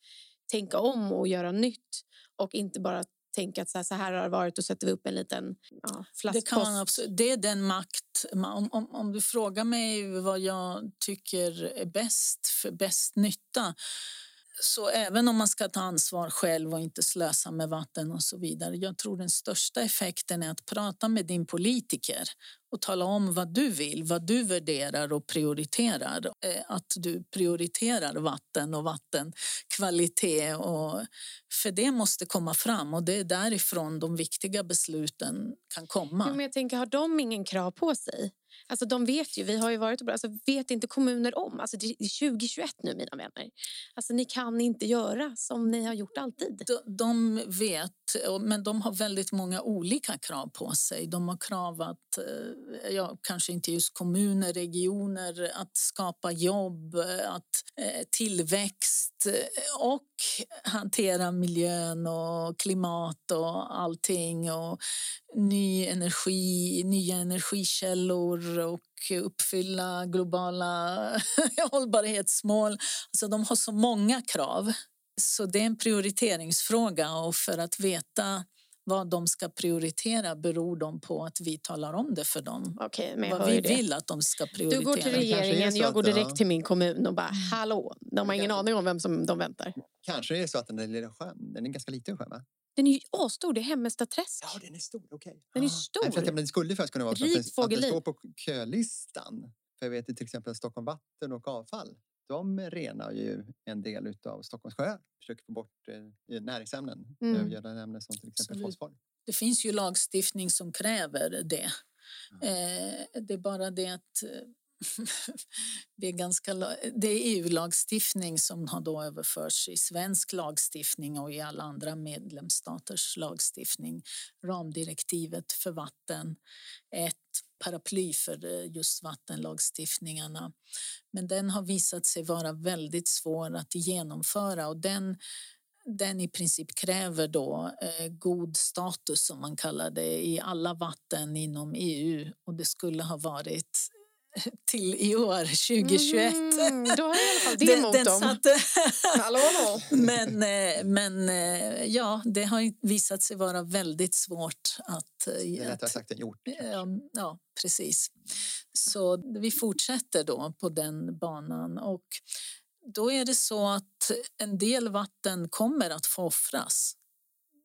tänka om och göra nytt och inte bara tänka att så här, så här har det varit och sätter vi upp en liten ja, Det, flaskpost. kan man absolut, det är den makt... Om, om, om du frågar mig vad jag tycker är bäst för bäst nytta så även om man ska ta ansvar själv och inte slösa med vatten och så vidare. Jag tror den största effekten är att prata med din politiker och tala om vad du vill, vad du värderar och prioriterar. Eh, att du prioriterar vatten och vattenkvalitet. Och, för det måste komma fram och det är därifrån de viktiga besluten kan komma. Men jag tänker, har de ingen krav på sig? Alltså, de vet ju, vi har ju varit och alltså, vet inte kommuner om? Alltså, det är 2021 nu, mina vänner. Alltså, ni kan inte göra som ni har gjort alltid. De, de vet, men de har väldigt många olika krav på sig. De har krav att, eh, ja, kanske inte just kommuner, regioner, att skapa jobb, eh, att eh, tillväxt och hantera miljön och klimat och allting och ny energi, nya energikällor och uppfylla globala <laughs> hållbarhetsmål. Alltså de har så många krav. Så det är en prioriteringsfråga och för att veta vad de ska prioritera beror de på att vi talar om det för dem. Okej, men jag vad vi det. vill att de ska prioritera. Du går till regeringen, jag går direkt till min kommun och bara hallå. De har ingen aning om vem som de väntar. Kanske det är så att den där lilla sjön, den är en ganska liten sjö va? Den är ju asstor, det är Hemmesta träsk. Ja, den är stor, okej. Den är Ah. stor. Nej, för att, ja, men det skulle faktiskt kunna vara så att det, att det fågelliv. står på kölistan. För jag vet till exempel Stockholm Vatten och avfall. de renar ju en del av Stockholms sjöar. Försöker få bort eh, näringsämnen, Mm. övergödande ämnen som till exempel Absolut. fosfor. Det finns ju lagstiftning som kräver det. Eh, det är bara det att vi <laughs> det är, ganska, det är EU-lagstiftning som har då överförts i svensk lagstiftning och i alla andra medlemsstaters lagstiftning. Ramdirektivet för vatten är ett paraply för eh, just vattenlagstiftningarna. Men den har visat sig vara väldigt svår att genomföra och den den i princip kräver då eh, god status som man kallar det i alla vatten inom EU och det skulle ha varit <laughs> till i år 2021. Mm, då har jag i alla fall <laughs> det Den- emot den dem. satte- <laughs> Hallå, hallå. men eh, men eh, ja, det har visat sig vara väldigt svårt att... eh, Det är lättare sagt än gjort. Ja, ja, precis. Så vi fortsätter då på den banan och då är det så att en del vatten kommer att få offras.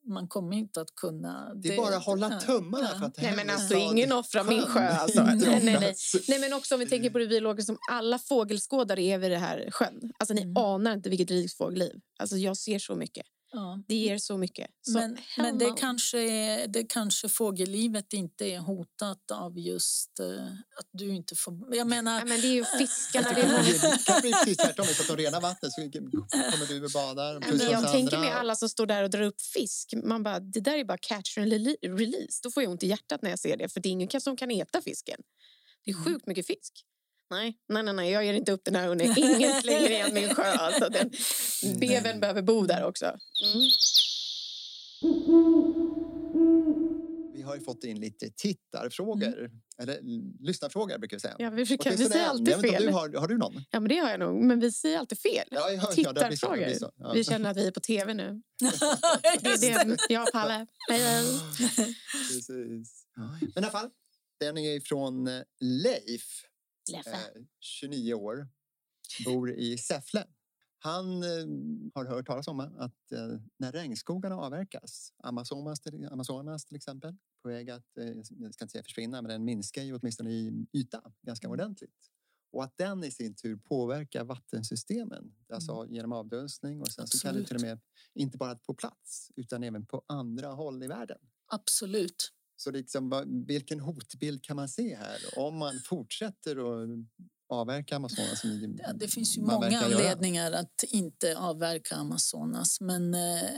Man kommer inte att kunna... Det är bara att hålla ja, tummarna ja. för att det Nej, händer men alltså, ingen offrar min sjö. Alltså. <laughs> Nej, nej, nej. nej, men också om vi tänker på det biologiska som alla fågelskådare är vid det här sjön. Alltså, ni Mm. anar inte vilket rikt fågelliv. Alltså, jag ser så mycket. Ja. Det ger så mycket. Så, Men, men det, kanske är, det kanske fågellivet inte är hotat av just eh, att du inte får... Jag menar, Ja, men det är ju fiskarna. Det kan bli- precis tvärtom. Att de renar vatten så kommer du och badar. Men jag tänker med alla som står där och drar upp fisk. Man bara, det där är bara catch and rele- release. Då får jag ont i hjärtat när jag ser det. För det är ingen som kan äta fisken. Det är Mm. sjukt mycket fisk. Nej, nej, nej, nej, jag ger inte upp den här hunden. <laughs> Ingen slänger igen min sjö. Alltså, den, beven behöver bo där också. Mm. Vi har ju fått in lite tittarfrågor. Eller lyssnarfrågor brukar vi säga. Ja, vi, brukar, vi säger alltid Jag fel. Du har, har du någon? Ja, men det har jag nog. Men vi säger alltid fel. Ja, ja, ja, det blir så, det blir Tittarfrågor. så. Ja. Vi känner att vi är på tv nu. <laughs> Det är det. Jag och Palle. Hej, hej. <laughs> Precis. Men i alla fall, den är från eh, Leif. Eh, 29 år, bor i Säffle. Han eh, har hört talas om att eh, när regnskogarna avverkas, Amazonas till, Amazonas till exempel, på väg att, eh, jag ska inte säga försvinna, men den minskar ju åtminstone i yta ganska ordentligt. Och att den i sin tur påverkar vattensystemen, alltså genom avdunstning och sen så kan det till och med inte bara på plats utan även på andra håll i världen. Absolut. Så liksom, vilken hotbild kan man se här om man fortsätter att avverka Amazonas? Som Ja, det finns ju många verkar göra? anledningar att inte avverka Amazonas men eh,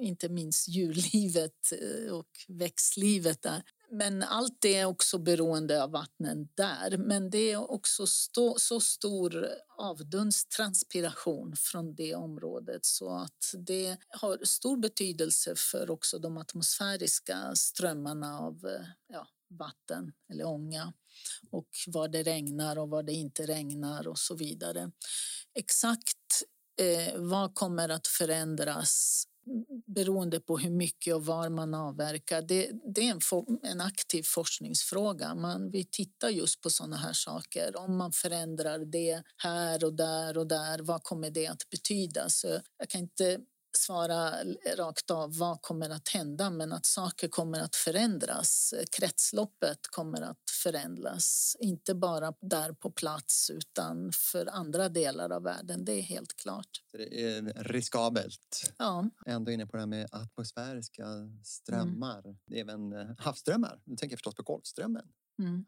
inte minst djurlivet eh, och växtlivet där. Men allt det är också beroende av vattnen där. Men det är också stå, så stor avdunstranspiration från det området så att det har stor betydelse för också de atmosfäriska strömmarna av eh, ja, vatten eller ånga och var det regnar och var det inte regnar och så vidare. Exakt eh, vad kommer att förändras beroende på hur mycket och var man avverkar. Det, det är en, for, en aktiv forskningsfråga. Man, vi tittar just på sådana här saker. Om man förändrar det här och där och där, vad kommer det att betyda? Så jag kan inte svara rakt av vad kommer att hända men att saker kommer att förändras. Kretsloppet kommer att förändras, inte bara där på plats utan för andra delar av världen. Det är helt klart. Det är riskabelt. Ja, Ändå inne på det här med atmosfäriska strömmar. Även eh, havsströmmar. Nu tänker jag förstås på Golfströmmen. mm.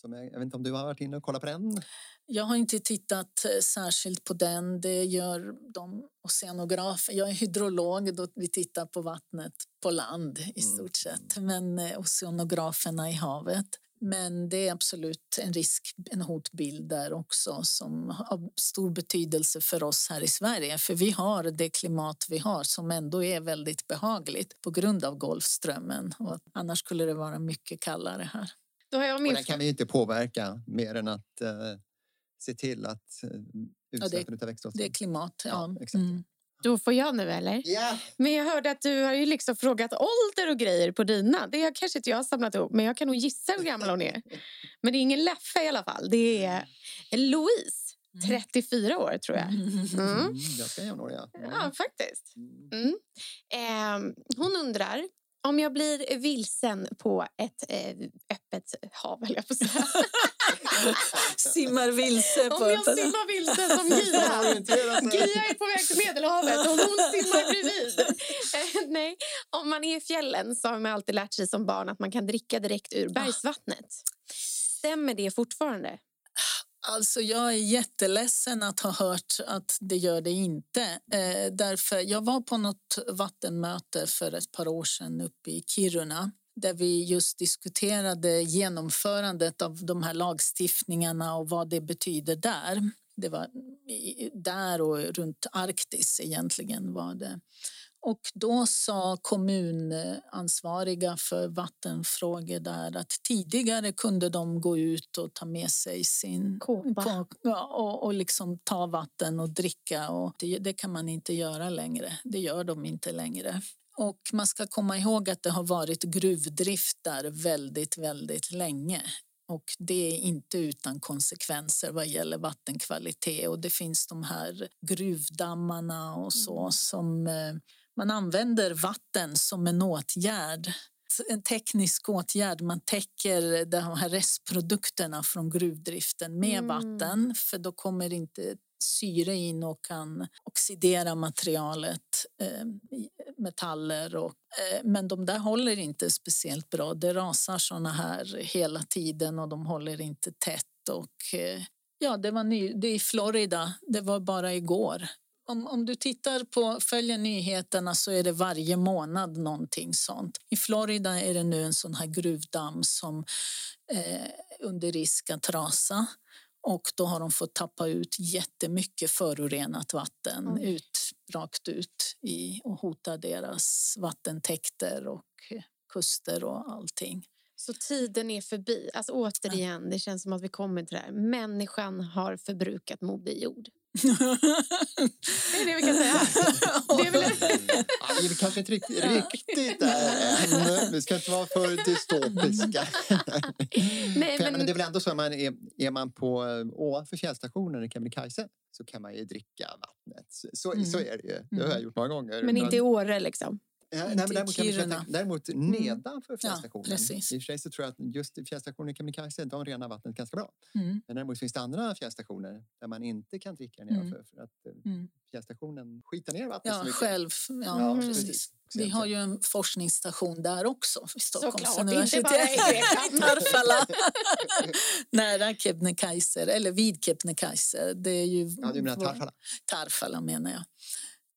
Som jag, jag vet inte om du har varit inne och kollat på den? Jag har inte tittat eh, särskilt på den. Det gör de oceanografer. Jag är hydrolog, då vi tittar på vattnet på land i Mm. stort sett. Men eh, oceanograferna i havet. Men det är absolut en risk, en hotbild där också som har stor betydelse för oss här i Sverige. För vi har det klimat vi har som ändå är väldigt behagligt på grund av Golfströmmen. Och annars skulle det vara mycket kallare här. Då har jag Och min den kan vi inte påverka mer än att eh, se till att eh, utsläppen av växthusgaser... Det är klimat, ja. Ja, exakt. Mm. Då får jag nu, eller? Ja! Men jag hörde att du har ju liksom frågat ålder och grejer på dina. Det har kanske inte jag samlat ihop, men jag kan nog gissa hur gammal hon är. <laughs> Men det är ingen Leffe i alla fall. Det är Louise, 34 år tror jag. Mm. Mm, ganska jämnåriga. Ja, faktiskt. Mm. Mm. Eh, hon undrar, Om jag blir vilsen på ett eh, öppet hav, höll jag på säga. <laughs> Simmar vilse på Om jag simmar vilse som Gia. Gia är på väg till Medelhavet och hon simmar bredvid. <laughs> Eh, Nej, om man är i fjällen så har man alltid lärt sig som barn att man kan dricka direkt ur bergsvattnet. Stämmer det fortfarande? Alltså jag är jätteledsen att ha hört att det gör det inte. Eh, därför jag var på något vattenmöte för ett par år sedan uppe i Kiruna där vi just diskuterade genomförandet av de här lagstiftningarna och vad det betyder där. Det var där och runt Arktis egentligen var det. Och då sa kommunansvariga för vattenfrågor där att tidigare kunde de gå ut och ta med sig sin Kåpa. och, och liksom ta vatten och dricka. Och det, det kan man inte göra längre. Det gör de inte längre. Och man ska komma ihåg att det har varit gruvdrift där väldigt, väldigt länge. Och det är inte utan konsekvenser vad gäller vattenkvalitet. Och det finns de här gruvdammarna och så som eh, man använder vatten som en åtgärd. En teknisk åtgärd. Man täcker de här restprodukterna från gruvdriften med Mm. vatten för då kommer inte syre in och kan oxidera materialet, eh, metaller. Och, eh, men de där håller inte speciellt bra. Det rasar såna här hela tiden och de håller inte tätt. Och, eh, ja, det, var ny, det i Florida. Det var bara igår. Om, om du tittar på, följer nyheterna så är det varje månad någonting sånt. I Florida är det nu en sån här gruvdamm som eh, under risk att rasa. Och då har de fått tappa ut jättemycket förorenat vatten Oj. ut, rakt ut i, och hota deras vattentäkter och kuster och allting. Så tiden är förbi. Alltså återigen, det känns som att vi kommer till det här. Människan har förbrukat Moder Jord. Det är det vi kan säga. Det är väl... Ja, vi är kanske inte riktigt, riktigt där än. Vi ska inte vara för dystopiska. Nej, men... men, det är väl ändå så att man är, är man på eh, ovanför fjällstationen i Kebnekaise så kan man ju dricka vattnet. Så, så, Mm. så är det ju. Det har jag gjort många gånger. men inte i Åre liksom. Ja, nej, Inte men däremot, kan man Kiruna. däremot nedanför fjällstationen. precis. I och för sig så tror jag att just i fjällstationen Kebnekaise de renar vattnet ganska bra. Mm. Men däremot finns det andra fjällstationer där man inte kan dricka Mm. nedanför för att eh, Mm. fjällstationen skitar ner vattnet Ja, själv. Ja, Ja, Mm. precis. Vi har ju en forskningsstation där också vid Stockholms Såklart, inte universitet. bara i <laughs> Tarfala. <laughs> Nära Kebnekaise, eller vid Kebnekaise. Det är ju Ja, du menar Tarfala? Tarfala menar jag.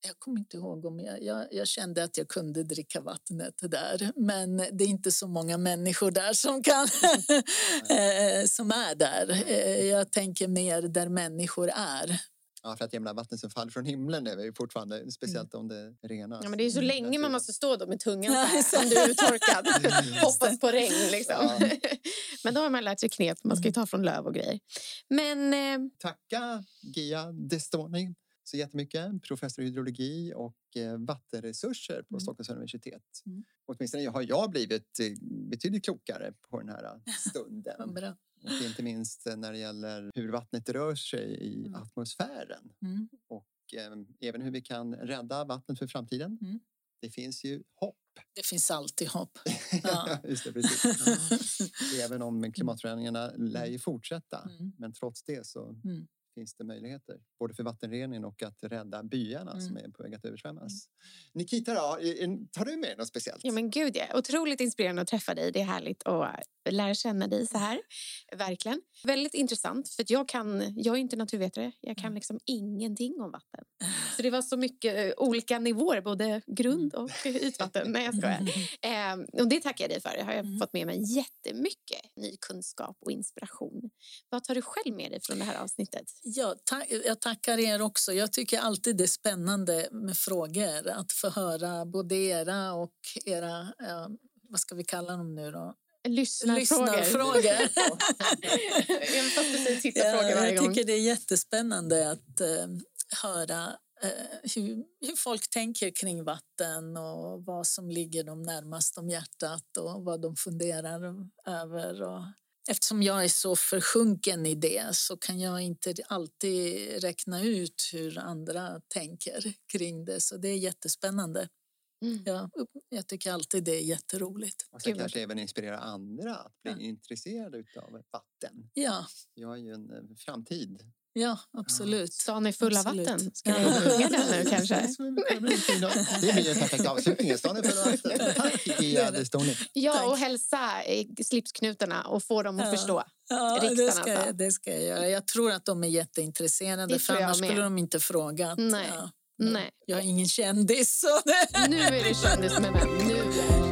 Jag kommer inte ihåg om jag, jag... Jag kände att jag kunde dricka vattnet där. Men det är inte så många människor där som kan... <laughs> <laughs> eh, som är där. Eh, Jag tänker mer där människor är. Ja, för att jag menar, vatten som faller från himlen är ju fortfarande, speciellt om det renas. Ja, men det är ju så Mm, länge man måste stå då med tungan så här, som du är uttorkad. <laughs> Hoppas på regn liksom. Ja. Men då har man lärt sig knep. Man ska ju ta från löv och grejer. Men eh, Tacka Gia Destoni så jättemycket, professor i hydrologi och eh, vattenresurser på Mm. Stockholms universitet. Mm. Åtminstone har jag blivit eh, betydligt klokare på den här <laughs> stunden. och inte minst eh, när det gäller hur vattnet rör sig i Mm. atmosfären. Mm. Och eh, även hur vi kan rädda vattnet för framtiden. Mm. Det finns ju hopp. Det finns alltid hopp. <laughs> Ja. Just det, precis. <laughs> Även om klimatförändringarna lär ju fortsätta. Mm. Men trots det så Mm. finns det möjligheter. Både för vattenrening och att rädda byarna som Mm. är på väg att översvämmas. Nikita, då, tar du med något speciellt? ja, men gud, ja. otroligt inspirerande att träffa dig. Det är härligt att lära känna dig så här. Verkligen. Väldigt intressant. För jag, kan, jag är inte naturvetare. Jag kan liksom ingenting om vatten. Så det var så mycket eh, olika nivåer, både grund och ytvatten. Nej, jag skojar. <laughs> Eh, och det tackar jag dig för. Det har jag Mm. fått med mig jättemycket ny kunskap och inspiration. Vad tar du själv med dig från det här avsnittet? Ja, ta jag tackar er också. Jag tycker alltid det är spännande med frågor. Att få höra både era och era, vad ska vi kalla dem nu då? Lyssnarfrågor. Lyssnarfrågor. <laughs> Även fast du säger tittarfrågor Ja, varje jag tycker det är jättespännande att eh, höra eh, hur, hur folk tänker kring vatten och vad som ligger dem närmast om hjärtat och vad de funderar över. Och eftersom jag är så försjunken i det så kan jag inte alltid räkna ut hur andra tänker kring det. Så det är jättespännande. Mm. Ja, jag tycker alltid det är jätteroligt. Och sen kanske även inspirera andra att bli Ja. intresserade av vatten. Ja, Vi har ju en eh, framtid. Ja absolut. Stan <laughs> är full av vatten. Ska Ja. vi sjunga den nu kanske? Det blir en perfekt avslutning. Stan är full av vatten. Tack, <laughs> Gia Destoni. Ja, och hälsa slipsknutarna och få dem att Ja. förstå. Ja, det, Riksdagen ska, alltså. jag- det ska jag göra. Jag tror att de är jätteintresserade Det för annars med. skulle de inte frågat. Nej. Ja. Nej, Jag är ingen kändis. Så det... nu är det kändis med vem. Nu är det.